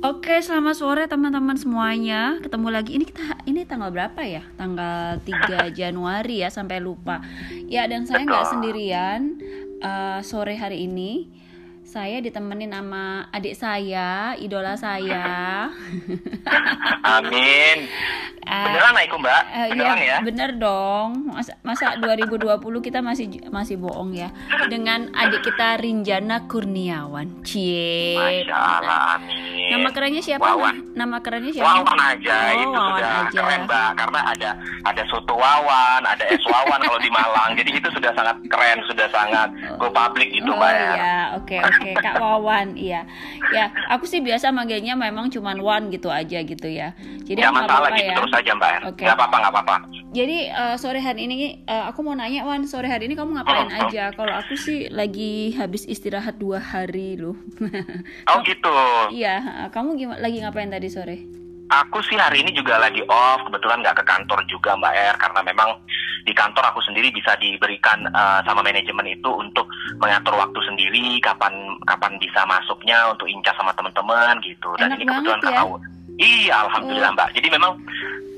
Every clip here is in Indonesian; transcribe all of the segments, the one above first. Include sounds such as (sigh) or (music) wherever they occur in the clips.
Oke, selamat sore teman-teman semuanya. Ketemu lagi. Ini kita ini tanggal berapa ya? Tanggal 3 (laughs) Januari ya, sampai lupa. Ya, dan saya nggak sendirian eh, sore hari ini. Saya ditemenin sama adik saya, idola saya. (laughs) Amin. Eh, Beneran Aiku Mbak? Eh, Beneran iya, ya? bener dong. Masa, masa 2020 kita masih masih bohong ya dengan adik kita Rinjana Kurniawan. Cie. Masya Allah, amin. Nama kerennya siapa? Wawan. Nama kerennya siapa? Wawan aja, Oh, itu Wawan sudah aja. keren Mbak. Karena ada ada soto Wawan, ada es Wawan kalau di Malang. Jadi itu sudah sangat keren, sudah sangat go public gitu Oh Mbak ya. iya, oke oke Kak Wawan, iya. Ya, aku sih biasa manggilnya memang cuman Wan gitu aja gitu ya. Jadi Nggak nggak masalah apa-apa gitu ya. terus aja Mbak. Oke. Nggak apa-apa, nggak apa-apa. Jadi eh, sore hari ini eh, aku mau nanya Wan, sore hari ini kamu ngapain Oh, oh. aja? Kalau aku sih lagi habis istirahat dua hari loh. (laughs) Oh gitu. Iya, kamu gimana? Lagi ngapain tadi sore? Aku sih hari ini juga lagi off, kebetulan nggak ke kantor juga Mbak Er, karena memang di kantor aku sendiri bisa diberikan eh, sama manajemen itu untuk mengatur waktu sendiri, kapan kapan bisa masuknya untuk incas sama teman-teman gitu. Dan Enak ini kebetulan ya. tahu. Iya, alhamdulillah Oh. Mbak. Jadi memang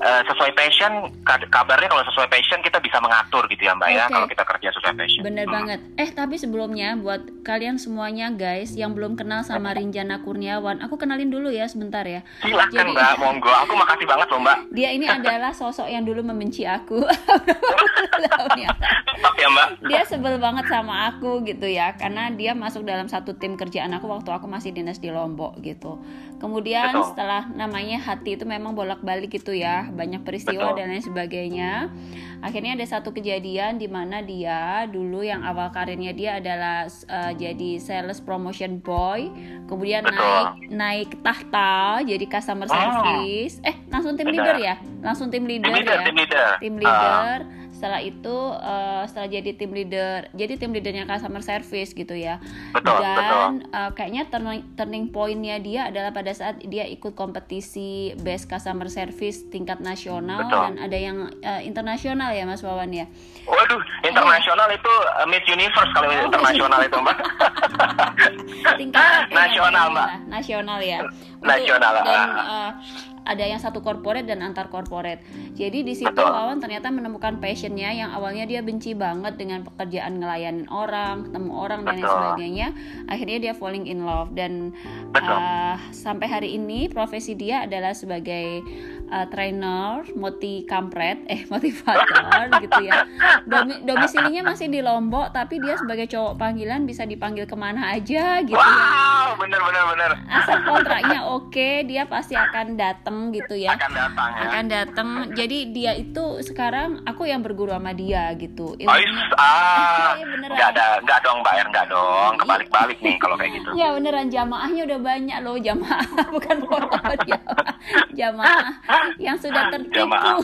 eh, sesuai passion, ka- kabarnya kalau sesuai passion kita bisa mengatur gitu ya Mbak ya, Oke. kalau kita kerja sesuai passion. Bener Hmm. banget. Eh tapi sebelumnya buat kalian semuanya guys yang belum kenal sama Rinjana Kurniawan, aku kenalin dulu ya sebentar ya. Silahkan Jadi- Mbak, monggo. Aku makasih banget loh Mbak. Dia ini adalah sosok yang dulu membenci aku. (laughs) Tetap ya Mbak. dia sebel banget sama aku gitu ya karena dia masuk dalam satu tim kerjaan aku waktu aku masih dinas di Lombok gitu kemudian Betul. setelah namanya hati itu memang bolak-balik gitu ya banyak peristiwa Betul. dan lain sebagainya akhirnya ada satu kejadian di mana dia dulu yang awal karirnya dia adalah uh, jadi sales promotion boy kemudian Betul. naik naik tahta jadi customer Oh. service eh langsung tim leader ya langsung tim leader, Tim leader, ya tim leader. tim Ah. leader setelah itu eh, setelah jadi tim leader jadi tim leadernya customer service gitu ya Betul, betul. dan eh, kayaknya turning, turning pointnya dia adalah pada saat dia ikut kompetisi best customer service tingkat nasional Betul. dan ada yang eh, internasional ya Mas Wawan ya Waduh, internasional itu uh, Miss Universe kalau Oh, internasional itu Mbak. (laughs) tingkat Nasional? Mbak. nasional ya Untuk- Nasional, dan ah. Ada yang satu corporate dan antar corporate. Jadi di situ Betul. Wawan ternyata menemukan passionnya yang awalnya dia benci banget dengan pekerjaan ngelayanin orang ketemu orang dan lain sebagainya. Akhirnya dia falling in love. Dan Betul. eh, sampai hari ini profesi dia adalah sebagai eh, trainer moti kampret eh (laughs) motivator gitu ya. Domi- domisilinya masih di Lombok tapi dia sebagai cowok panggilan bisa dipanggil ke mana aja gitu ya. Wow, bener bener bener. asal kontraknya oke dia pasti akan datang gitu ya Akan datang ya. akan datang jadi dia itu sekarang aku yang berguru sama dia gitu ilmunya ah, Iya, beneran. nggak ada, nggak dong, Mbak Er, nggak dong, kebalik-balik nih kalau kayak gitu. ya beneran jamaahnya udah banyak loh jamaah (laughs) bukan follower jamaah jamaah yang sudah tertipu (laughs)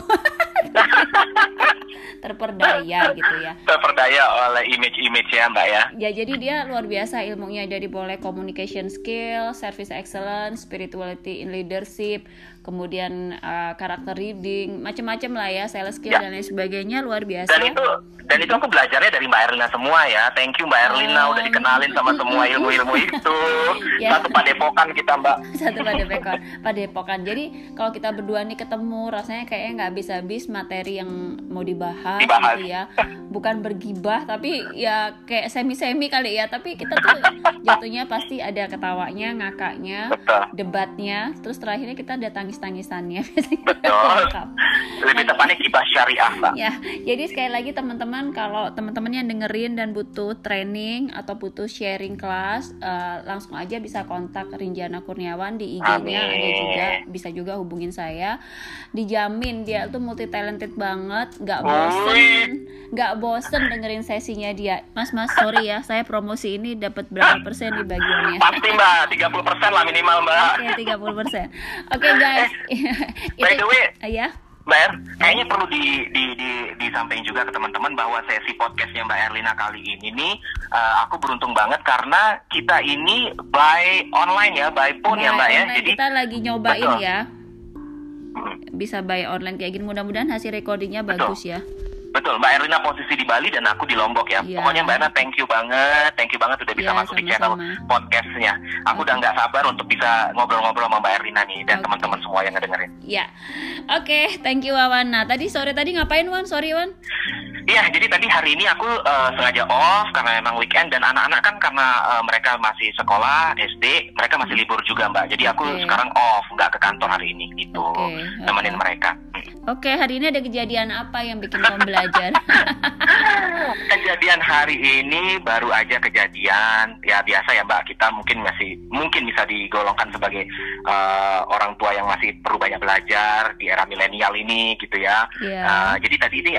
terperdaya gitu ya Terperdaya oleh image-image ya, Mbak ya. Ya jadi dia luar biasa ilmunya dari boleh communication skill, service excellence, spirituality in leadership, kemudian uh, karakter reading, macam-macam lah ya, sales skill Ya. dan lain sebagainya luar biasa. Dan itu dan itu aku belajarnya dari Mbak Erlina semua ya. Thank you Mbak Erlina Oh. udah dikenalin sama semua ilmu-ilmu itu. (laughs) Ya. Satu padepokan kita, Mbak. (laughs) satu padepokan padepokan jadi kalau kita berdua nih ketemu rasanya kayaknya nggak habis-habis materi yang mau dibahas, Dibahas. gitu ya (laughs) bukan bergibah tapi ya kayak semi-semi kali ya tapi kita tuh jatuhnya pasti ada ketawanya ngakaknya Betul. debatnya terus terakhirnya kita ada tangis-tangisannya (laughs) Betul. Lebih tepatnya kibah syariah, Mbak. ya jadi sekali lagi teman-teman kalau teman-teman yang dengerin dan butuh training atau butuh sharing kelas eh, langsung aja bisa kontak Rinjana Kurniawan di IG-nya. Ada juga bisa juga hubungin saya. Dijamin dia tuh multi talented banget nggak bosen nggak bosen dengerin sesinya dia. Mas mas sorry ya saya promosi ini dapat berapa persen di bagiannya? Pasti Mbak, 30% lah minimal Mbak. Oke, 30 persen. Oke guys, By the way, ya. Mbak Er, kayaknya perlu di, di, di, disampaikan juga ke teman-teman bahwa sesi podcastnya Mbak Erlina kali ini nih, eh, aku beruntung banget karena kita ini by online ya, by phone ya By Mbak ya. Jadi kita lagi nyobain Betul. ya. Bisa by online kayak gini. Mudah-mudahan hasil recordingnya bagus ya. Betul, Mbak Erlina posisi di Bali dan aku di Lombok ya. Iya. Pokoknya Mbak Erlina thank you banget, thank you banget udah bisa Iya, masuk di channel podcastnya. Aku udah Oke. nggak sabar untuk bisa ngobrol-ngobrol sama Mbak Erlina nih dan Oke. teman-teman semua yang ngedengerin. Ya, oke, thank you Wawan. Nah, tadi sore tadi ngapain Wan? Sorry Wan. Iya, jadi tadi hari ini aku eh, sengaja off karena memang weekend dan anak-anak kan karena eh, mereka masih sekolah SD, mereka masih libur juga Mbak. Jadi aku Oke. sekarang off, nggak ke kantor hari ini gitu, Oke, nemenin oke. mereka. Oke, hari ini ada kejadian apa yang bikin kamu belajar? (laughs) Kejadian hari ini baru aja kejadian ya biasa ya Mbak kita mungkin masih mungkin bisa digolongkan sebagai eh, orang tua yang masih perlu banyak belajar di era milenial ini gitu ya. Iya. Eh, jadi tadi ini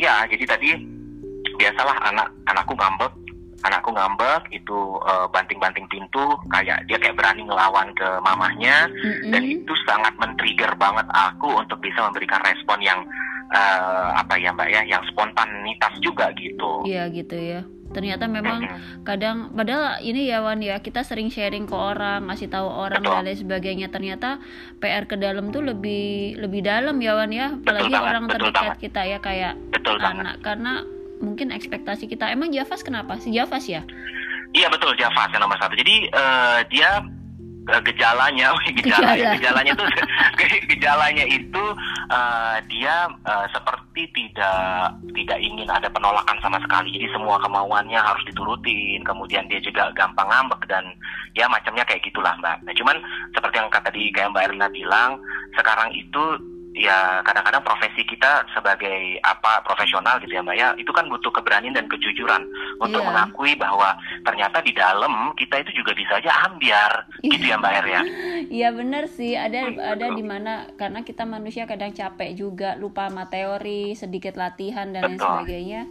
ya jadi tadi biasalah anak anakku ngambek anakku ngambek itu eh, banting-banting pintu kayak dia kayak berani ngelawan ke mamahnya Mm-mm. dan itu sangat men-trigger banget aku untuk bisa memberikan respon yang eh, apa ya mbak ya yang spontanitas juga gitu. Iya gitu ya. Ternyata memang Mm-mm. kadang padahal ini ya Wan ya kita sering sharing ke orang ngasih tahu orang Betul. dan lain sebagainya ternyata PR ke dalam tuh lebih lebih dalam ya Wan ya apalagi banget, orang betul terdekat banget. kita ya kayak Betul banget. anak karena mungkin ekspektasi kita emang Javas kenapa sih Javas ya Iya betul Javas yang nomor satu. Jadi eh, dia eh, gejalanya, (laughs) gejala, Gejala. gejalanya itu (laughs) gejalanya itu eh, dia eh, seperti tidak tidak ingin ada penolakan sama sekali. Jadi semua kemauannya harus diturutin. Kemudian dia juga gampang ngambek dan ya macamnya kayak gitulah mbak. Nah cuman seperti yang kata tadi kayak mbak Erlina bilang, sekarang itu ya kadang-kadang profesi kita sebagai apa profesional gitu ya mbak ya itu kan butuh keberanian dan kejujuran untuk Iya. mengakui bahwa ternyata di dalam kita itu juga bisa aja ambiar gitu ya mbak Er ya (laughs) Iya bener sih ada ada di mana karena kita manusia kadang capek juga lupa sama teori sedikit latihan dan lain Betul. sebagainya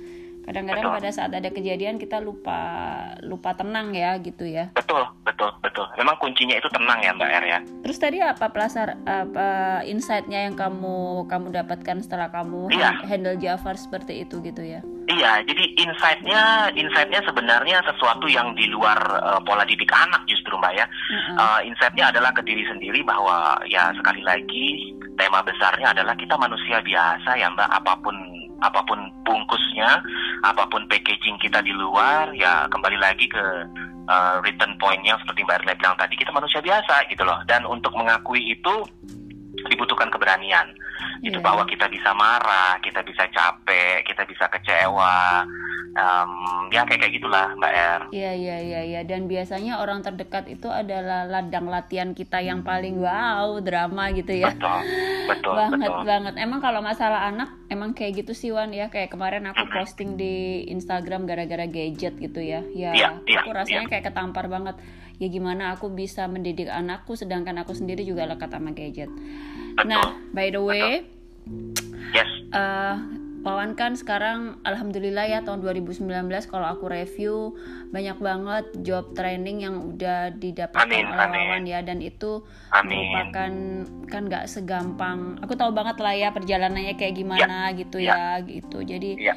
kadang-kadang Betul. pada saat ada kejadian kita lupa lupa tenang ya gitu ya betul betul betul memang kuncinya itu tenang ya mbak Er ya terus tadi apa pelasar apa insightnya yang kamu kamu dapatkan setelah kamu Iya. handle Jafar seperti itu gitu ya Iya, jadi insight-nya, insight-nya sebenarnya sesuatu yang di luar eh, pola didik anak justru mbak ya. Mm-mm. Eh, insight-nya adalah ke diri sendiri bahwa ya sekali lagi tema besarnya adalah kita manusia biasa ya mbak, apa pun apa pun bungkusnya, apa pun packaging kita di luar, ya kembali lagi ke eh, return point-nya seperti mbak Erla bilang tadi, kita manusia biasa gitu loh. Dan untuk mengakui itu dibutuhkan keberanian itu Iya. bahwa kita bisa marah, kita bisa capek, kita bisa kecewa, Em, ya kayak kayak gitulah Mbak Er. Iya iya iya iya dan biasanya orang terdekat itu adalah ladang latihan kita yang paling wow drama gitu ya. Betul, betul, (laughs) banget betul. banget emang kalau masalah anak emang kayak gitu sih Wan ya kayak kemarin aku posting di Instagram gara-gara gadget gitu ya ya iya, aku rasanya kayak ketampar banget ya gimana aku bisa mendidik anakku sedangkan aku sendiri juga lekat sama gadget Betul. nah by the way Yes, eh Wawan kan sekarang alhamdulillah ya tahun 2019 kalau aku review banyak banget job training yang udah didapatkan Amin, oleh amin. Wawan ya dan itu amin. merupakan kan nggak segampang aku tahu banget lah ya perjalanannya kayak gimana gitu ya gitu jadi Iya.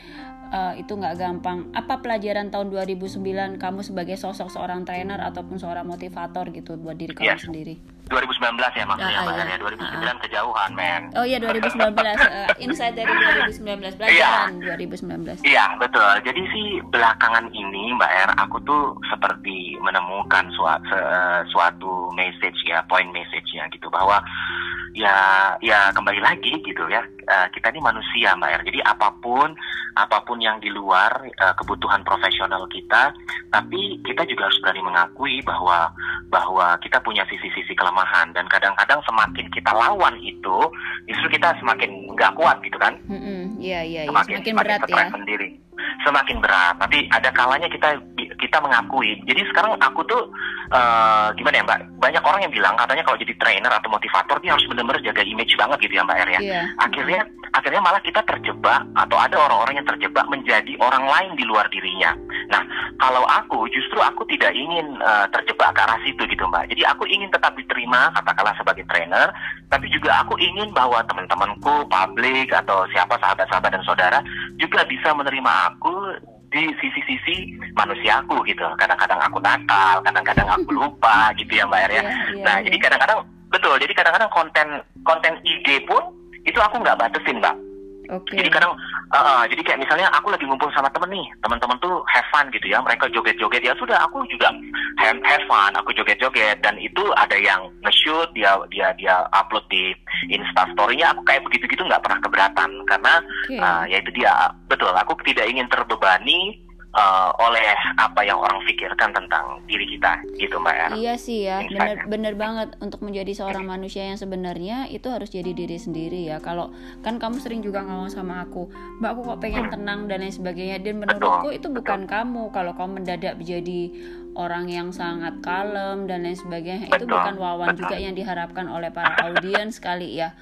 Eh, itu nggak gampang apa pelajaran tahun 2009 kamu sebagai sosok seorang trainer ataupun seorang motivator gitu buat diri kamu Iya. sendiri 2019 ya maksudnya Ah, iya. Ya. 2009 kejauhan, men. oh iya 2019 eh, insight dari 2019 pelajaran 2019 Iya betul. Jadi sih belakangan ini Mbak Er, aku tuh seperti menemukan sua- se- suatu message ya, point message ya gitu bahwa ya ya kembali lagi gitu ya. Eh, kita ini manusia Mbak Er. Jadi apa pun apa pun yang di luar eh, kebutuhan profesional kita, tapi kita juga harus berani mengakui bahwa bahwa kita punya sisi-sisi kelemahan. Dan kadang-kadang semakin kita lawan itu justru kita semakin nggak kuat gitu kan? Mm-mm, Iya iya iya. Semakin, semakin semakin berat stres ya. sendiri semakin berat. Tapi ada kalanya kita kita mengakui. Jadi sekarang aku tuh eh, gimana ya mbak? Banyak orang yang bilang katanya kalau jadi trainer atau motivator dia harus benar-benar jaga image banget gitu ya mbak Er ya Iya. akhirnya akhirnya malah kita terjebak atau ada orang-orang yang terjebak menjadi orang lain di luar dirinya. Nah kalau aku justru aku tidak ingin eh, terjebak ke arah situ gitu mbak. Jadi aku ingin tetap diterima katakanlah sebagai trainer tapi juga aku ingin bahwa teman-temanku publik atau siapa sahabat-sahabat dan saudara juga bisa menerima aku di sisi-sisi manusiaku gitu. Kadang-kadang aku nakal kadang-kadang aku lupa gitu ya mbak Er ya Iya, iya, nah iya. jadi kadang-kadang betul jadi kadang-kadang konten konten IG pun itu aku nggak batasin mbak Okay. Jadi kadang, uh, jadi kayak misalnya aku lagi ngumpul sama temen nih, teman-teman tuh have fun gitu ya, mereka joget-joget ya sudah, aku juga have, have fun, aku joget-joget dan itu ada yang nge-shoot, dia dia dia upload di Insta story-nya, aku kayak begitu-gitu nggak pernah keberatan karena okay. uh, ya itu dia, betul, aku tidak ingin terbebani uh, oleh apa yang orang pikirkan tentang diri kita gitu mbak ya iya sih ya bener bener banget. Untuk menjadi seorang manusia yang sebenarnya itu harus jadi diri sendiri ya. Kalau kan kamu sering juga ngomong sama aku mbak aku kok pengen hmm. tenang dan lain sebagainya. Dan menurutku itu bukan kamu. Kalau kamu mendadak menjadi orang yang sangat kalem dan lain sebagainya. Betul, itu bukan wawan betul. juga yang diharapkan oleh para audiens kali ya.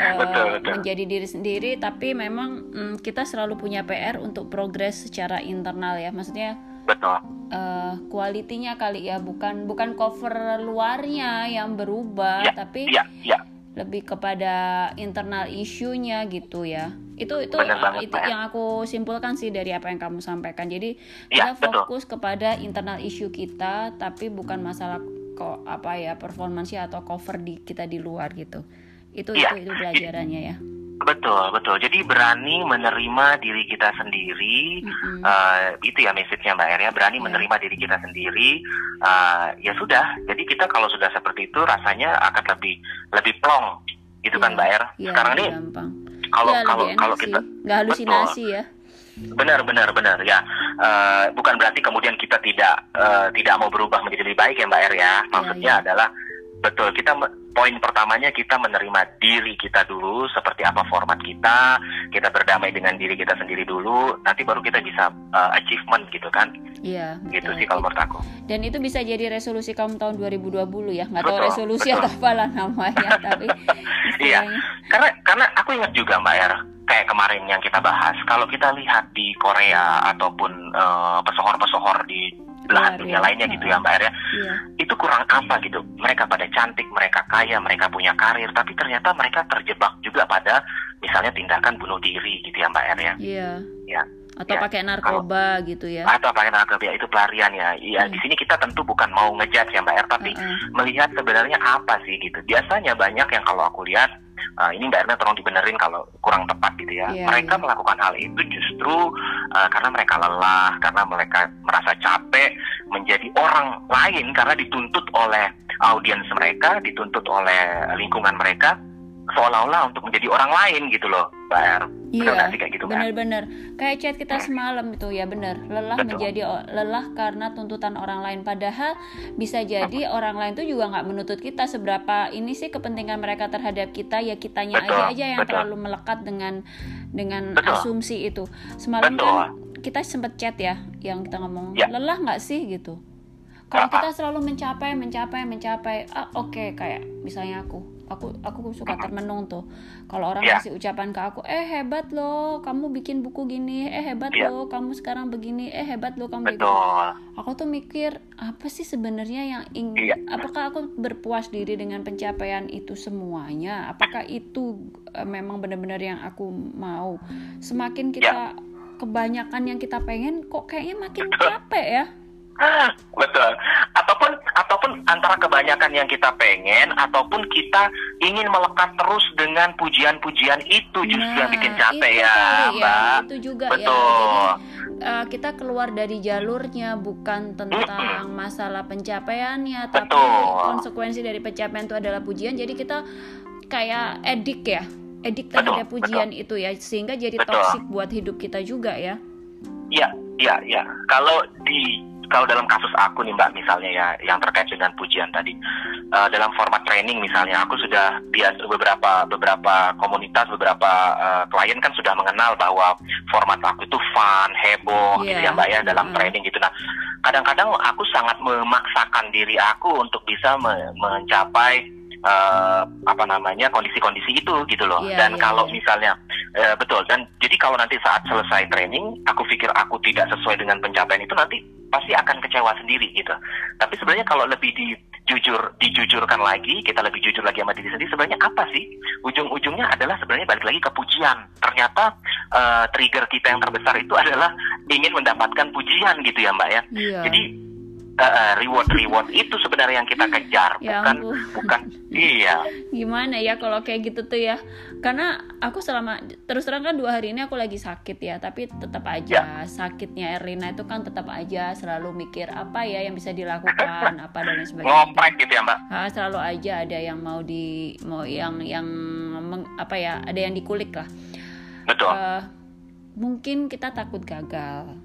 Uh, betul, betul. menjadi diri sendiri tapi memang mm, kita selalu punya PR untuk progres secara internal ya. Maksudnya betul. uh, kualitinya kali ya bukan bukan cover luarnya yang berubah ya, tapi ya, ya. lebih kepada internal isunya gitu ya itu itu banget, itu yang aku simpulkan sih dari apa yang kamu sampaikan jadi ya, kita fokus betul. kepada internal isu kita tapi bukan masalah kok apa ya performansi atau cover di kita di luar gitu itu ya. itu itu pelajarannya ya Betul, betul. Jadi berani menerima diri kita sendiri, mm-hmm. uh, itu ya message-nya Mbak Eria. Berani yeah. menerima diri kita sendiri. Uh, ya sudah. Jadi kita kalau sudah seperti itu, rasanya akan lebih lebih plong, gitu yeah. kan Mbak Er. Yeah, Sekarang ini kalau ya, kalau kalau kita nggak halusinasi betul. ya. Benar, benar, benar ya. Uh, bukan berarti kemudian kita tidak uh, tidak mau berubah menjadi lebih baik ya Mbak Er ya. Iya, Maksudnya yeah, yeah. adalah betul kita poin pertamanya kita menerima diri kita dulu seperti apa format kita kita berdamai dengan diri kita sendiri dulu nanti baru kita bisa uh, achievement gitu kan? Iya gitu sih kalau menurut aku. Dan itu bisa jadi resolusi kamu tahun 2020 ya nggak tahu resolusi betul. atau apalah namanya (laughs) tapi iya karena karena aku ingat juga mbak Er kayak kemarin yang kita bahas kalau kita lihat di Korea ataupun uh, pesohor-pesohor di belahan dunia lainnya gitu ya Mbak Er ya. Itu kurang apa gitu. Mereka pada cantik, mereka kaya, mereka punya karir, tapi ternyata mereka terjebak juga pada misalnya tindakan bunuh diri gitu ya Mbak Er ya. Iya. Ya. Atau ya, pakai narkoba kalau, gitu ya. Atau pakai narkoba ya itu pelarian ya. Iya, hmm. di sini kita tentu bukan mau ngejudge ya Mbak Er, tapi uh -uh. melihat sebenarnya apa sih gitu. Biasanya banyak yang kalau aku lihat uh, ini Mbak Erna tolong dibenerin kalau kurang tepat gitu ya. Yeah, mereka yeah. melakukan hal itu justru uh, karena mereka lelah, karena mereka lain karena dituntut oleh audiens mereka, dituntut oleh lingkungan mereka seolah-olah untuk menjadi orang lain gitu loh, Mbak Er. Iya, kayak gitu bener-bener. Kayak chat kita semalam itu ya bener. Lelah Betul. menjadi lelah karena tuntutan orang lain. Padahal bisa jadi orang lain tuh juga nggak menuntut kita seberapa ini sih kepentingan mereka terhadap kita ya kitanya Betul. aja aja yang Betul. terlalu melekat dengan dengan Betul. asumsi itu. Semalam Betul. kan kita sempet chat ya yang kita ngomong ya. lelah nggak sih gitu. Kalau kita selalu mencapai, mencapai, mencapai, ah, oke okay, kayak misalnya aku aku aku suka termenung tuh kalau orang yeah. kasih ucapan ke aku eh hebat loh kamu bikin buku gini eh hebat yeah. loh kamu sekarang begini eh hebat loh kamu Betul. begini aku tuh mikir apa sih sebenarnya yang ingin yeah. apakah aku berpuas diri dengan pencapaian itu semuanya apakah itu uh, memang benar-benar yang aku mau semakin kita yeah. kebanyakan yang kita pengen kok kayaknya makin capek ya Betul. Ataupun ataupun antara kebanyakan yang kita pengen ataupun kita ingin melekat terus dengan pujian-pujian itu justru nah, yang bikin capek ya, ya, Mbak. Itu juga ya. Betul. ya. Jadi uh, kita keluar dari jalurnya bukan tentang masalah pencapaiannya tapi Betul. konsekuensi dari pencapaian itu adalah pujian. Jadi kita kayak edik ya. Edik terhadap betul, pujian betul. itu ya sehingga jadi toksik buat hidup kita juga ya. Iya, iya, iya. Kalau di kalau dalam kasus aku nih mbak misalnya ya yang terkait dengan pujian tadi uh, dalam format training misalnya aku sudah biasa beberapa beberapa komunitas beberapa uh, klien kan sudah mengenal bahwa format aku itu fun heboh yeah. gitu ya mbak ya dalam mm. training gitu nah kadang-kadang aku sangat memaksakan diri aku untuk bisa me mencapai uh, apa namanya kondisi-kondisi itu gitu loh. Yeah, dan yeah, kalau yeah. misalnya uh, betul dan jadi kalau nanti saat selesai training aku pikir aku tidak sesuai dengan pencapaian itu nanti pasti akan kecewa sendiri gitu. Tapi sebenarnya kalau lebih dijujur dijujurkan lagi, kita lebih jujur lagi sama diri sendiri, sebenarnya apa sih? Ujung-ujungnya adalah sebenarnya balik lagi ke pujian. Ternyata uh, trigger kita yang terbesar itu adalah ingin mendapatkan pujian gitu ya Mbak ya. Iya. Jadi uh, reward reward. Itu sebenarnya yang kita kejar Ya bukan ampun. bukan iya. Gimana ya kalau kayak gitu tuh ya? Karena aku selama terus terang kan dua hari ini aku lagi sakit ya tapi tetap aja sakitnya Erlina itu kan tetap aja selalu mikir apa ya yang bisa dilakukan (laughs) apa dan lain sebagainya. Ngoprek gitu ya mbak? Ah, selalu aja ada yang mau di mau yang yang meng- apa ya ada yang dikulik lah. Betul. Eh, mungkin kita takut gagal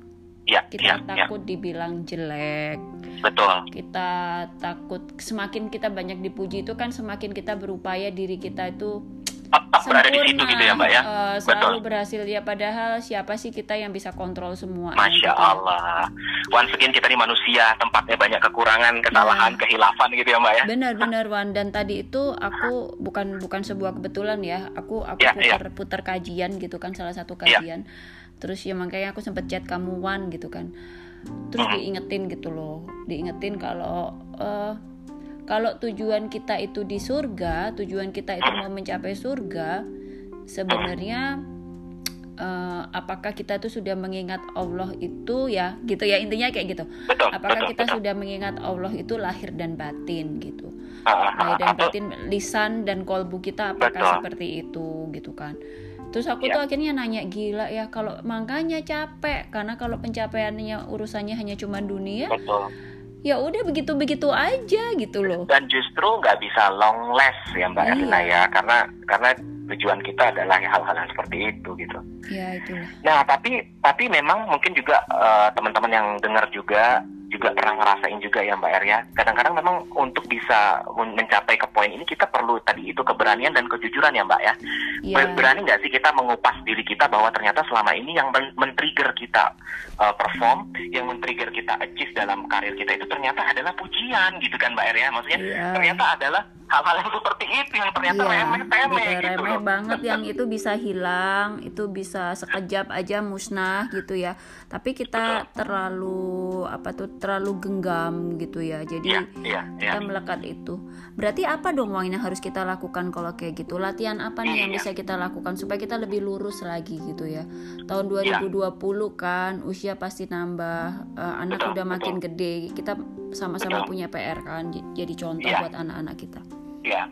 ya kita ya ya takut dibilang jelek. Betul. Kita takut semakin kita banyak dipuji itu kan semakin kita berupaya diri kita itu tetap berada di situ gitu ya mbak ya? Betul. selalu berhasil. Ya padahal siapa sih kita yang bisa kontrol semua Masya gitu. Allah. Once again kita ini manusia tempatnya banyak kekurangan kesalahan Iya. kehilafan gitu ya mbak ya? Benar-benar Wan. Dan tadi itu aku bukan bukan sebuah kebetulan ya. Aku aku Ya, ya. putar putar kajian gitu kan salah satu Ya. Terus ya makanya aku sempet chat kamu Wan gitu kan. Terus Hmm. diingetin gitu loh. Diingetin kalau eh, kalau tujuan kita itu di surga tujuan kita itu mau mencapai surga sebenarnya eh, apakah kita tuh sudah mengingat Allah itu ya? Gitu ya intinya kayak gitu. Betul apakah betul kita betul. sudah mengingat Allah itu lahir dan batin gitu? Ah, ah, lahir dan ah, batin lisan dan kolbu kita apakah Betul. seperti itu gitu kan terus aku Ya. tuh akhirnya nanya gila ya kalau makanya capek. Karena kalau pencapaiannya urusannya hanya cuma dunia betul. ya udah begitu begitu aja gitu loh. Dan justru nggak bisa long last ya mbak Iya. Erlina ya karena karena tujuan kita adalah hal-hal yang seperti itu gitu. Ya itulah. Nah, tapi tapi memang mungkin juga eh, teman-teman yang dengar juga juga pernah ngerasain juga ya Mbak Er ya. Kadang-kadang memang untuk bisa men- mencapai ke poin ini kita perlu tadi itu keberanian dan kejujuran ya Mbak ya. ya Ber- Berani nggak sih kita mengupas diri kita bahwa ternyata selama ini yang men- men-trigger kita eh, perform, yang men-trigger kita achieve dalam karir kita itu ternyata adalah pujian gitu kan Mbak Er ya. Maksudnya Iya. ternyata adalah hal-hal yang seperti itu yang ternyata Iya, remeh-temeh gitu remeh loh. banget yang itu bisa hilang, itu bisa sekejap aja musnah gitu ya. Tapi kita terlalu apa tuh terlalu genggam gitu ya. Jadi Iya, iya, iya. kita melekat itu. Berarti apa dong Wang yang harus kita lakukan kalau kayak gitu? Latihan apa nih yang Iya. bisa kita lakukan supaya kita lebih lurus lagi gitu ya. Tahun Iya. 2020 kan usia pasti nambah, eh, anak Betul, udah makin gede. Kita sama-sama Betul. punya PR kan. Jadi contoh Iya. buat anak-anak kita. Ya,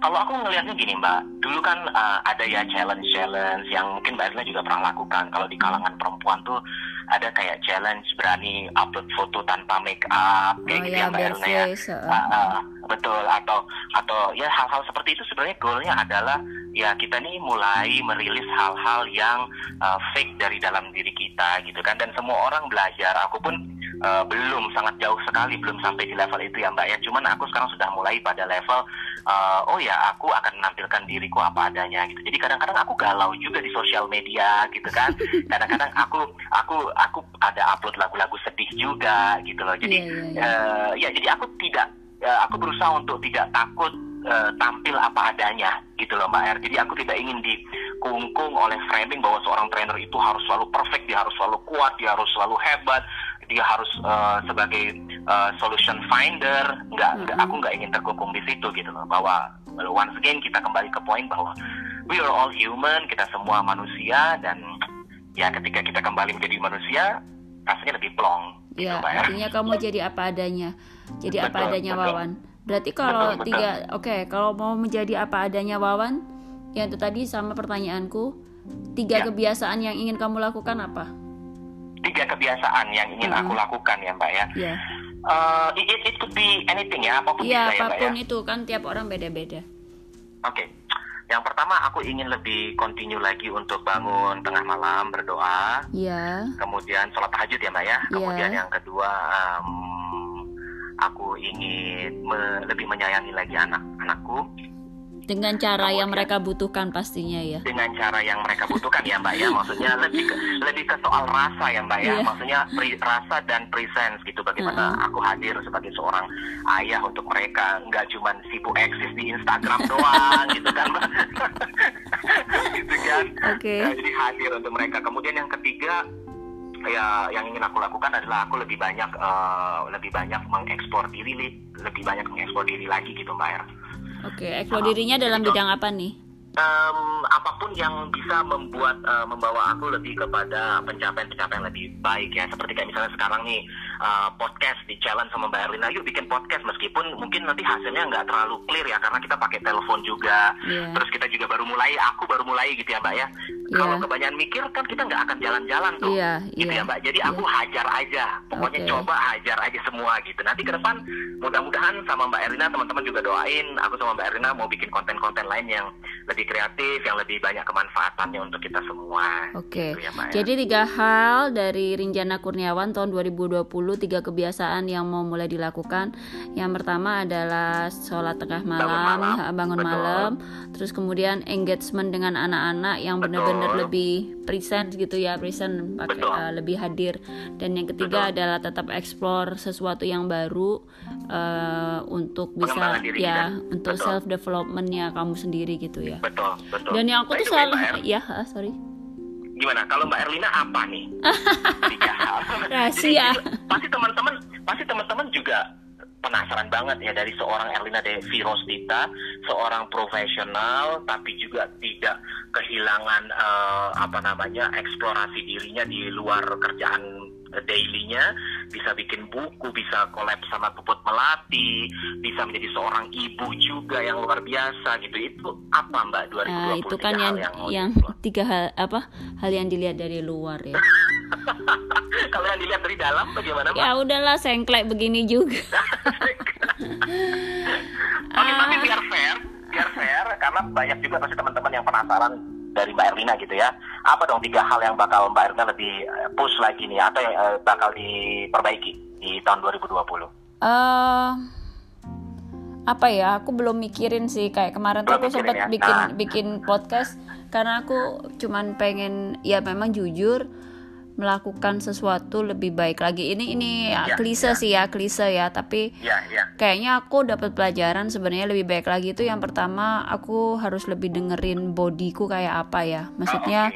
kalau aku ngelihatnya gini Mbak, dulu kan uh, ada ya challenge-challenge yang mungkin Mbak Erna juga pernah lakukan. Kalau di kalangan perempuan tuh ada kayak challenge berani upload foto tanpa make up, kayak Oh gitu ya, ya Mbak Erna ya. ah, betul. Atau atau ya hal-hal seperti itu sebenarnya goalnya adalah ya kita nih mulai merilis hal-hal yang uh, fake dari dalam diri kita gitu kan. Dan semua orang belajar. Aku pun uh, belum sangat jauh sekali belum sampai di level itu ya mbak ya cuman aku sekarang sudah mulai pada level uh, oh ya aku akan menampilkan diriku apa adanya gitu jadi kadang-kadang aku galau juga di sosial media gitu kan (laughs) kadang-kadang aku aku aku ada upload lagu-lagu sedih juga gitu loh jadi Iya, iya, iya. eh, ya jadi aku tidak eh, aku berusaha untuk tidak takut tampil apa adanya gitu loh Mbak Er. Jadi aku tidak ingin dikungkung oleh framing bahwa seorang trainer itu harus selalu perfect, dia harus selalu kuat, dia harus selalu hebat, dia harus eh, sebagai eh, solution finder. Enggak, enggak, Mhm. aku nggak ingin terkungkung di situ gitu loh. Bahwa once again kita kembali ke poin bahwa we are all human, kita semua manusia dan ya ketika kita kembali menjadi manusia rasanya lebih plong. gitu, Ya, Er. artinya kamu jadi apa adanya. Jadi apa Betul, adanya betul. Wawan. Berarti kalau Betul, tiga oke, kalau mau menjadi apa adanya Wawan, yang itu tadi sama pertanyaanku, tiga Ya. kebiasaan yang ingin kamu lakukan apa? Tiga kebiasaan yang ingin Mhm. aku lakukan ya mbak ya. Ya. Uh, it, it, could be anything ya apa pun Iya, bisa ya mbak ya. apa pun itu kan tiap orang beda-beda. Oke. Yang pertama aku ingin lebih continue lagi untuk bangun tengah malam berdoa, Iya. kemudian sholat tahajud ya mbak ya. Iya. Kemudian yang kedua um, aku ingin me- lebih menyayangi lagi anak-anakku Dengan cara yang mereka butuhkan pastinya ya. dengan cara yang mereka butuhkan ya mbak ya. Maksudnya lebih ke, lebih ke soal rasa ya mbak ya. Iya. Maksudnya pri- rasa dan presence gitu. Bagaimana Mm-mm. aku hadir sebagai seorang ayah untuk mereka, nggak cuman sibuk eksis di Instagram doang gitu kan mbak. (laughs) gitu kan. Oke. Nah, jadi hadir untuk mereka. Kemudian yang ketiga ya yang ingin aku lakukan adalah aku lebih banyak eh, lebih banyak mengekspor diri lebih banyak mengekspor diri lagi gitu mbak ya. Oke, ekspor dirinya dalam bidang apa nih? Em, apa pun yang bisa membuat eh, membawa aku lebih kepada pencapaian-pencapaian lebih baik ya seperti kayak misalnya sekarang nih uh, podcast di challenge sama Mbak Erlina, yuk bikin podcast meskipun mungkin nanti hasilnya nggak terlalu clear ya karena kita pakai telepon juga. Iya. Terus kita juga baru mulai, aku baru mulai gitu ya Mbak ya. Kalau Iya. kebanyakan mikir kan kita nggak akan jalan-jalan tuh. Iya, Gitu iya, ya Mbak. Jadi aku hajar aja. Pokoknya Oke. coba hajar aja semua gitu. Nanti ke depan mudah-mudahan sama Mbak Erlina teman-teman juga doain aku sama Mbak Erlina mau bikin konten-konten lain yang lebih kreatif, yang lebih banyak kemanfaatannya untuk kita semua. Oke, Gitu ya, Mbak, ya. jadi tiga hal dari Rinjana Kurniawan tahun 2020, tiga kebiasaan yang mau mulai dilakukan. Yang pertama adalah sholat tengah malam, malam, ha, bangun betul. malam. Terus kemudian engagement dengan anak-anak yang Betul. Benar-benar lebih present gitu ya, present pakai Betul. uh, lebih hadir. Dan yang ketiga adalah tetap explore sesuatu yang baru uh, untuk bisa diri ya kita. untuk Betul. self developmentnya kamu sendiri gitu ya. Betul, betul. Dan yang aku tuh selalu (laughs) ya, ah, sorry. gimana? Kalau Mbak Erlina apa nih? (laughs) Rahasia. Jadi, pasti teman-teman, pasti teman-teman juga penasaran banget ya dari seorang Erlina Devi Rostita, seorang profesional tapi juga tidak kehilangan eh, apa namanya eksplorasi dirinya di luar kerjaan dailynya, bisa bikin buku, bisa collab sama Puput Melati, bisa menjadi seorang ibu juga yang luar biasa gitu. Itu apa Mbak 2020? Nah, itu kan yang yang di-explore? tiga hal apa hal yang dilihat dari luar ya. (laughs) Kalau yang dilihat dari dalam bagaimana Mbak? ya udahlah sengklek begini juga. (laughs) Oke, tapi biar fair, biar fair, karena banyak juga pasti teman-teman yang penasaran dari Mbak Erlina gitu ya. Apa dong tiga hal yang bakal Mbak Erlina lebih eh, push lagi nih, atau yang eh, bakal diperbaiki di tahun 2020? eh apa ya? Aku belum mikirin sih kayak kemarin tuh aku sempat ya? bikin Nah. bikin podcast karena aku cuman pengen ya memang jujur melakukan sesuatu lebih baik lagi. Ini ini ya, Ya, klise ya. sih ya, klise ya, tapi Ya, ya. kayaknya aku dapat pelajaran sebenarnya lebih baik lagi itu yang pertama aku harus lebih dengerin bodiku kayak apa ya. Maksudnya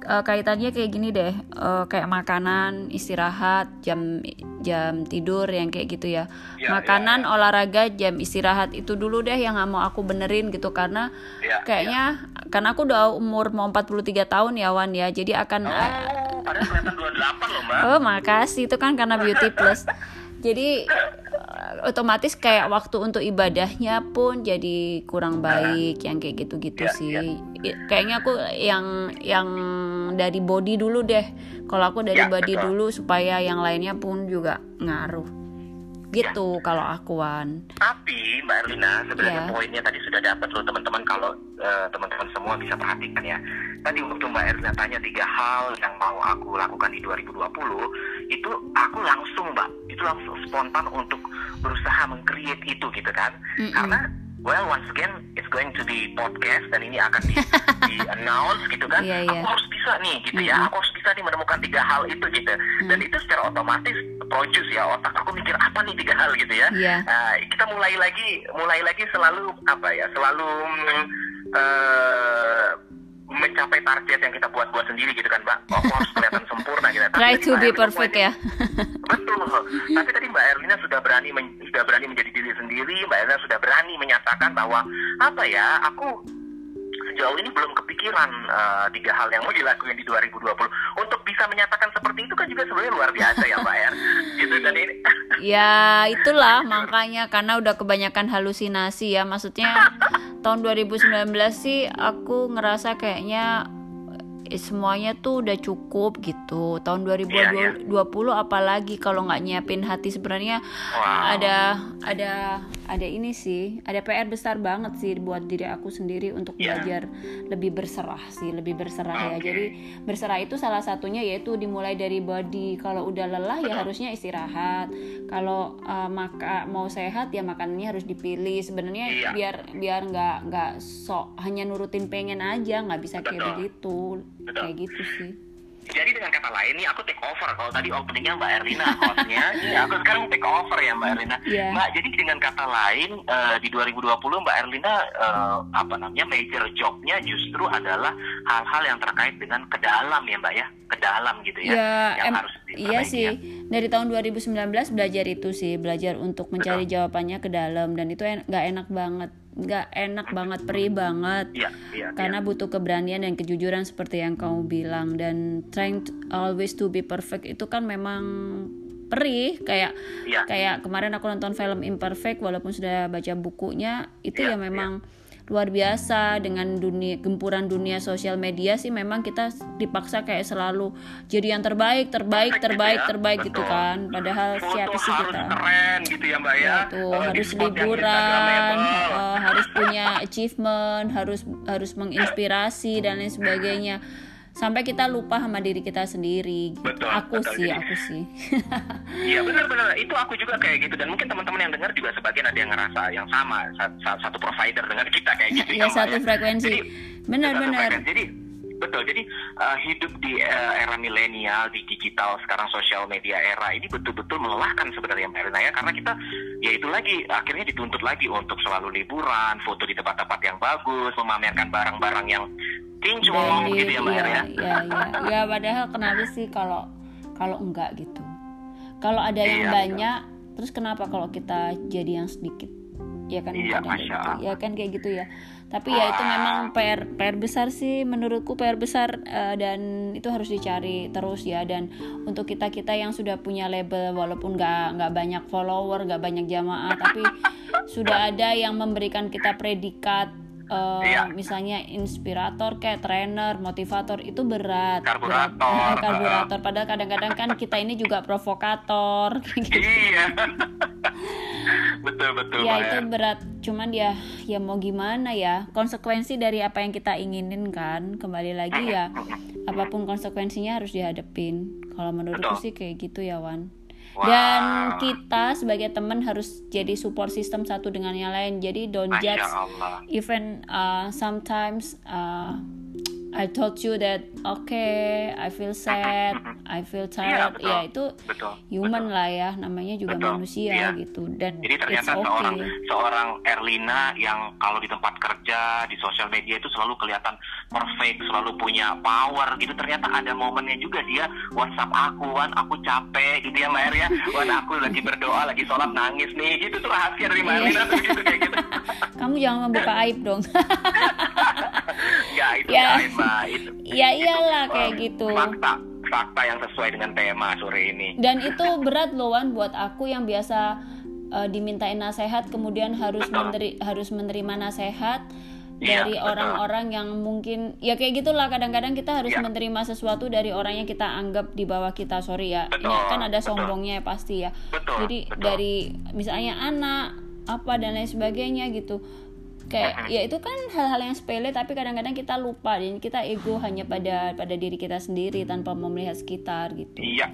eh, kaitannya kayak gini deh. Eh, kayak makanan istirahat jam jam tidur yang kayak gitu ya. Ya, makanan olahraga jam istirahat itu dulu deh yang mau aku benerin gitu. Karena Ya, kayaknya karena aku udah umur mau 43 tahun ya Wan ya. Jadi akan Oh, padahal kelihatan 28 loh Mbak. Oh makasih itu kan karena beauty plus. Jadi eh, otomatis kayak waktu untuk ibadahnya pun jadi kurang baik yang kayak gitu-gitu Iya, sih. I- Kayaknya aku yang yang dari body dulu deh. Kalau aku dari Ya, body betul. dulu supaya yang lainnya pun juga ngaruh. Gitu kalau aku Wan. Tapi Mbak Erlina sebenarnya Ya. poinnya tadi sudah dapat loh teman-teman kalau eh, teman-teman semua bisa perhatikan ya. Tadi waktu Mbak Erlina tanya tiga hal yang mau aku lakukan di 2020 itu aku langsung Mbak itu langsung spontan untuk berusaha meng-create itu gitu kan. Mm-mm. Karena well once again it's going to be podcast dan ini akan di, (laughs) di announce gitu kan. Iya, iya. Aku harus bisa nih gitu ya. Mm-mm. Aku harus bisa nih menemukan tiga hal itu gitu. Dan itu secara otomatis produce ya otak aku mikir apa nih tiga hal gitu ya. Iya. Nah, kita mulai lagi mulai lagi selalu apa ya selalu eh, mencapai target yang kita buat-buat sendiri gitu kan mbak. Oh, harus kelihatan sempurna gitu. Try to be Erlina perfect ya. betul. Tapi tadi mbak Erlina sudah berani men- sudah berani menjadi diri sendiri mbak Erlina sudah berani menyatakan bahwa apa ya aku sejauh ini belum kepikiran eh, tiga hal yang mau dilakukan di 2020 untuk bisa menyatakan seperti itu kan juga sebenarnya luar biasa ya mbak Er gitu dan ini (laughs) Ya itulah makanya karena udah kebanyakan halusinasi ya. Maksudnya tahun 2019 sih aku ngerasa kayaknya eh, semuanya tuh udah cukup gitu. Tahun 2020 apalagi kalau nggak nyiapin hati sebenarnya Wow. ada ada ada ini sih ada PR besar banget sih buat diri aku sendiri untuk Iya. belajar lebih berserah sih lebih berserah ya Oke. jadi berserah itu salah satunya yaitu dimulai dari body kalau udah lelah ya harusnya istirahat kalau uh, maka mau sehat ya makanannya harus dipilih sebenarnya Iya. biar biar nggak nggak sok hanya nurutin pengen aja nggak bisa kayak begitu Betul. kayak gitu sih Jadi dengan kata lain nih aku take over kalau tadi openingnya Mbak Erlina hostnya, (laughs) ini aku sekarang take over ya Mbak Erlina. Iya. Mbak jadi dengan kata lain eh, di 2020 Mbak Erlina eh, apa namanya major jobnya justru adalah hal-hal yang terkait dengan ke dalam ya Mbak ya, ke dalam gitu ya, Ya, yang harus iya diperbaiki sih. ya. Dari tahun 2019 belajar itu sih, belajar untuk mencari jawabannya ke dalam dan itu en- nggak enak banget, nggak enak banget, perih banget. Iya, iya. Karena butuh keberanian dan kejujuran seperti yang kamu bilang dan trying to- always to be perfect itu kan memang perih kayak Iya. kayak kemarin aku nonton film Imperfect walaupun sudah baca bukunya itu Iya, ya memang luar biasa dengan dunia gempuran dunia sosial media sih memang kita dipaksa kayak selalu jadi yang terbaik terbaik Perfect gitu terbaik ya, terbaik gitu kan. Padahal Foto siapa sih harus kita? keren gitu ya mbak ya, Ya, tuh harus liburan, eh, harus punya achievement, harus harus menginspirasi dan lain sebagainya. Sampai kita lupa sama diri kita sendiri. Betul, aku betul. sih, Jadi- aku sih. (laughs) Iya benar-benar itu aku juga kayak gitu dan mungkin teman-teman yang dengar juga sebagian ada yang ngerasa yang sama sa- sa- satu provider dengan kita kayak gitu (laughs) ya Mbak, satu frekuensi. Jadi, Benar-benar. frekuensi. Jadi betul jadi uh, hidup di uh, era milenial di digital sekarang sosial media era ini betul-betul melelahkan sebenarnya Mbak Erina ya karena kita ya itu lagi akhirnya dituntut lagi untuk selalu liburan foto di tempat-tempat yang bagus memamerkan barang-barang yang kinclong Branded, gitu ya Mbak iya, Erina ya. iya, iya. Ya, padahal kenapa sih kalau kalau enggak gitu? Kalau ada yang Iya, banyak, terus kenapa kalau kita jadi yang sedikit? Ya kan Iya, Masya gitu. Allah. Ya kan kayak gitu ya. Tapi ya itu memang PR PR besar sih menurutku PR besar eh, dan itu harus dicari terus ya dan untuk kita kita yang sudah punya label walaupun nggak nggak banyak follower nggak banyak jamaah tapi sudah ada yang memberikan kita predikat eh, Iya. misalnya inspirator kayak trainer motivator itu berat Karburator. berat. (laughs) Karburator padahal kadang-kadang kan kita ini juga provokator (laughs) gitu. Iya. (laughs) betul betul ya itu Er. berat cuman ya ya mau gimana ya konsekuensi dari apa yang kita inginin kan kembali lagi ya apa pun konsekuensinya harus dihadapin kalau menurutku Betul. sih kayak gitu ya Wan Wow. dan kita sebagai teman harus jadi support system satu dengan yang lain jadi don't Masya judge Allah. even uh, sometimes uh, I told you that okay I feel sad I feel tired betul. ya itu Betul. human lah ya namanya juga Betul, manusia iya. gitu dan Jadi it's ternyata okay seorang seorang Erlina yang kalau di tempat kerja di sosial media itu selalu kelihatan perfect, selalu punya power gitu. Ternyata ada momennya juga dia WhatsApp aku, Wan, aku capek gitu ya Mbak ya. (laughs) Wan, aku lagi berdoa, lagi sholat nangis nih. Gitu tuh rahasia dari Mbak Iya. Erlina gitu kayak gitu. (laughs) kamu jangan membuka aib dong (laughs) ya itu Ya. ya, Mbak. Itu, ya iyalah itu, kayak gitu Fakta, fakta yang sesuai dengan tema sore ini. dan itu berat loh Wan buat aku yang biasa uh, dimintain nasihat kemudian harus Betul. meneri harus menerima nasihat Iya, dari orang-orang yang mungkin ya kayak gitulah kadang-kadang kita harus Iya. menerima sesuatu dari orang yang kita anggap di bawah kita sorry ya Betul, ini kan ada betul. sombongnya ya pasti ya Betul, jadi betul. dari misalnya anak apa dan lain sebagainya gitu kayak ya itu kan hal-hal yang sepele tapi kadang-kadang kita lupa dan kita ego hanya pada pada diri kita sendiri tanpa melihat sekitar gitu. Iya,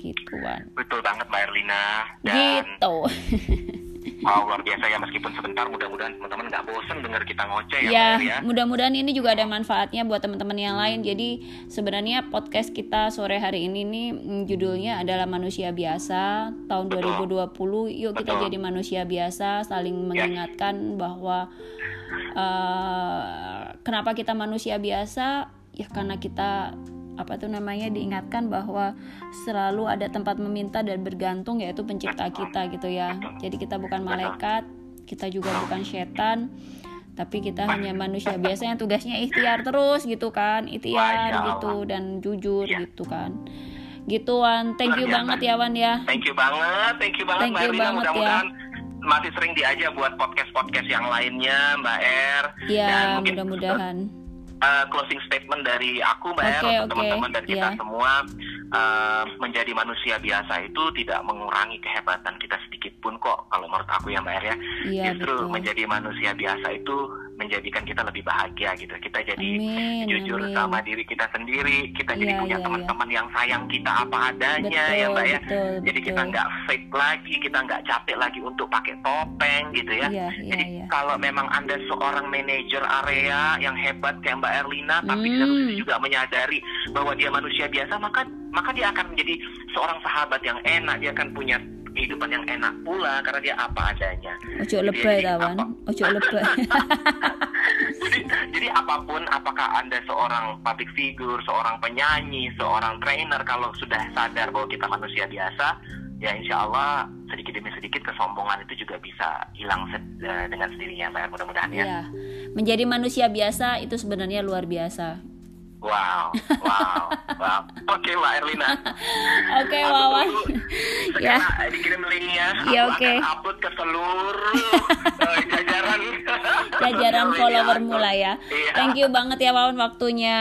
gitu Wan. Betul banget Mbak Erlina. Dan gitu (laughs) Wow, luar biasa ya meskipun sebentar mudah-mudahan teman-teman nggak bosen dengar kita ngoceh ya, ya ya. mudah-mudahan ini juga ada manfaatnya buat teman-teman yang lain jadi sebenarnya podcast kita sore hari ini nih mm, judulnya adalah manusia biasa tahun Betul. 2020 yuk kita Betul. jadi manusia biasa saling mengingatkan bahwa eh, kenapa kita manusia biasa ya karena kita apa tuh namanya diingatkan bahwa selalu ada tempat meminta dan bergantung yaitu pencipta kita gitu ya. Jadi kita bukan malaikat kita juga bukan setan tapi kita hanya manusia. Biasa yang tugasnya ikhtiar terus gitu kan ikhtiar gitu dan jujur Iya. gitu kan. Gitu Wan thank you banget ya Wan ya. Thank you banget, thank you banget Thank Mbak you Erlina. banget, ya. Mudah-mudahan masih sering diajak buat podcast-podcast yang lainnya Mbak Er. Dan ya mungkin mudah-mudahan uh, closing statement dari aku Mbak Oke, untuk oke, teman-teman dan kita iya. semua uh, menjadi manusia biasa itu tidak mengurangi kehebatan kita sedikit pun kok kalau menurut aku ya Mbak ya. iya Justru betul menjadi manusia biasa itu menjadikan kita lebih bahagia gitu. Kita jadi amin jujur amin sama diri kita sendiri kita jadi Iya, punya iya, teman-teman yang sayang kita apa adanya betul ya mbak ya betul jadi kita betul. nggak fake lagi kita nggak capek lagi untuk pakai topeng gitu ya iya iya jadi iya kalau memang anda seorang manajer area yang hebat kayak mbak Erlina tapi di satu Hmm. sisi juga menyadari bahwa dia manusia biasa maka maka dia akan menjadi seorang sahabat yang enak dia akan punya kehidupan yang enak pula karena dia apa adanya. Ojo lebay apa- ojo lebay. (laughs) Jadi, jadi apa pun apakah anda seorang public figure, seorang penyanyi, seorang trainer kalau sudah sadar bahwa kita manusia biasa, ya insya Allah sedikit demi sedikit kesombongan itu juga bisa hilang se- eh, dengan sendirinya, Mbak. Mudah-mudahan ya. Iya. menjadi manusia biasa itu sebenarnya luar biasa Wow, wow, wow. (laughs) Oke, Mbak Erlina. Oke, Wawan. (laughs) ya. Dikirim linknya. Ya, oke. Okay. Upload ke seluruh uh, jajaran. (laughs) jajaran follower mula ya. Iya. Thank you banget ya Wawan waktunya.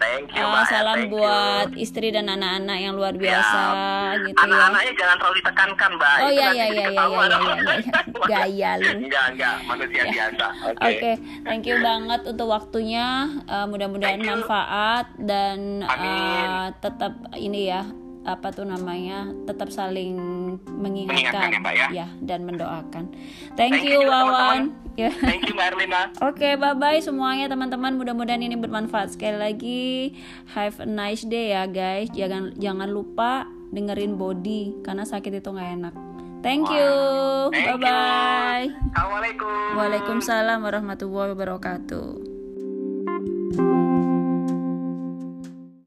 Thank you. Uh, salam Thank buat you. istri dan anak-anak yang luar biasa ya. gitu anak ya. Anak-anaknya jangan terlalu ditekankan, Mbak. Oh iya iya iya iya (laughs) iya iya. Gaya lu. Enggak, enggak, manusia ya. biasa. Oke. Okay. Okay. Thank you banget untuk waktunya. Uh, mudah-mudahan manfaat dan uh, tetap ini ya apa tuh namanya tetap saling mengingatkan, mengingatkan ya, ya dan mendoakan. Thank, Thank you, you Wawan. Ya. Thank you Mbak Erlina. Oke, okay, bye bye semuanya teman-teman. Mudah-mudahan ini bermanfaat sekali lagi. Have a nice day ya guys. Jangan jangan lupa dengerin body karena sakit itu nggak enak. Thank you. Thank bye bye. Assalamualaikum. Waalaikumsalam warahmatullahi wabarakatuh.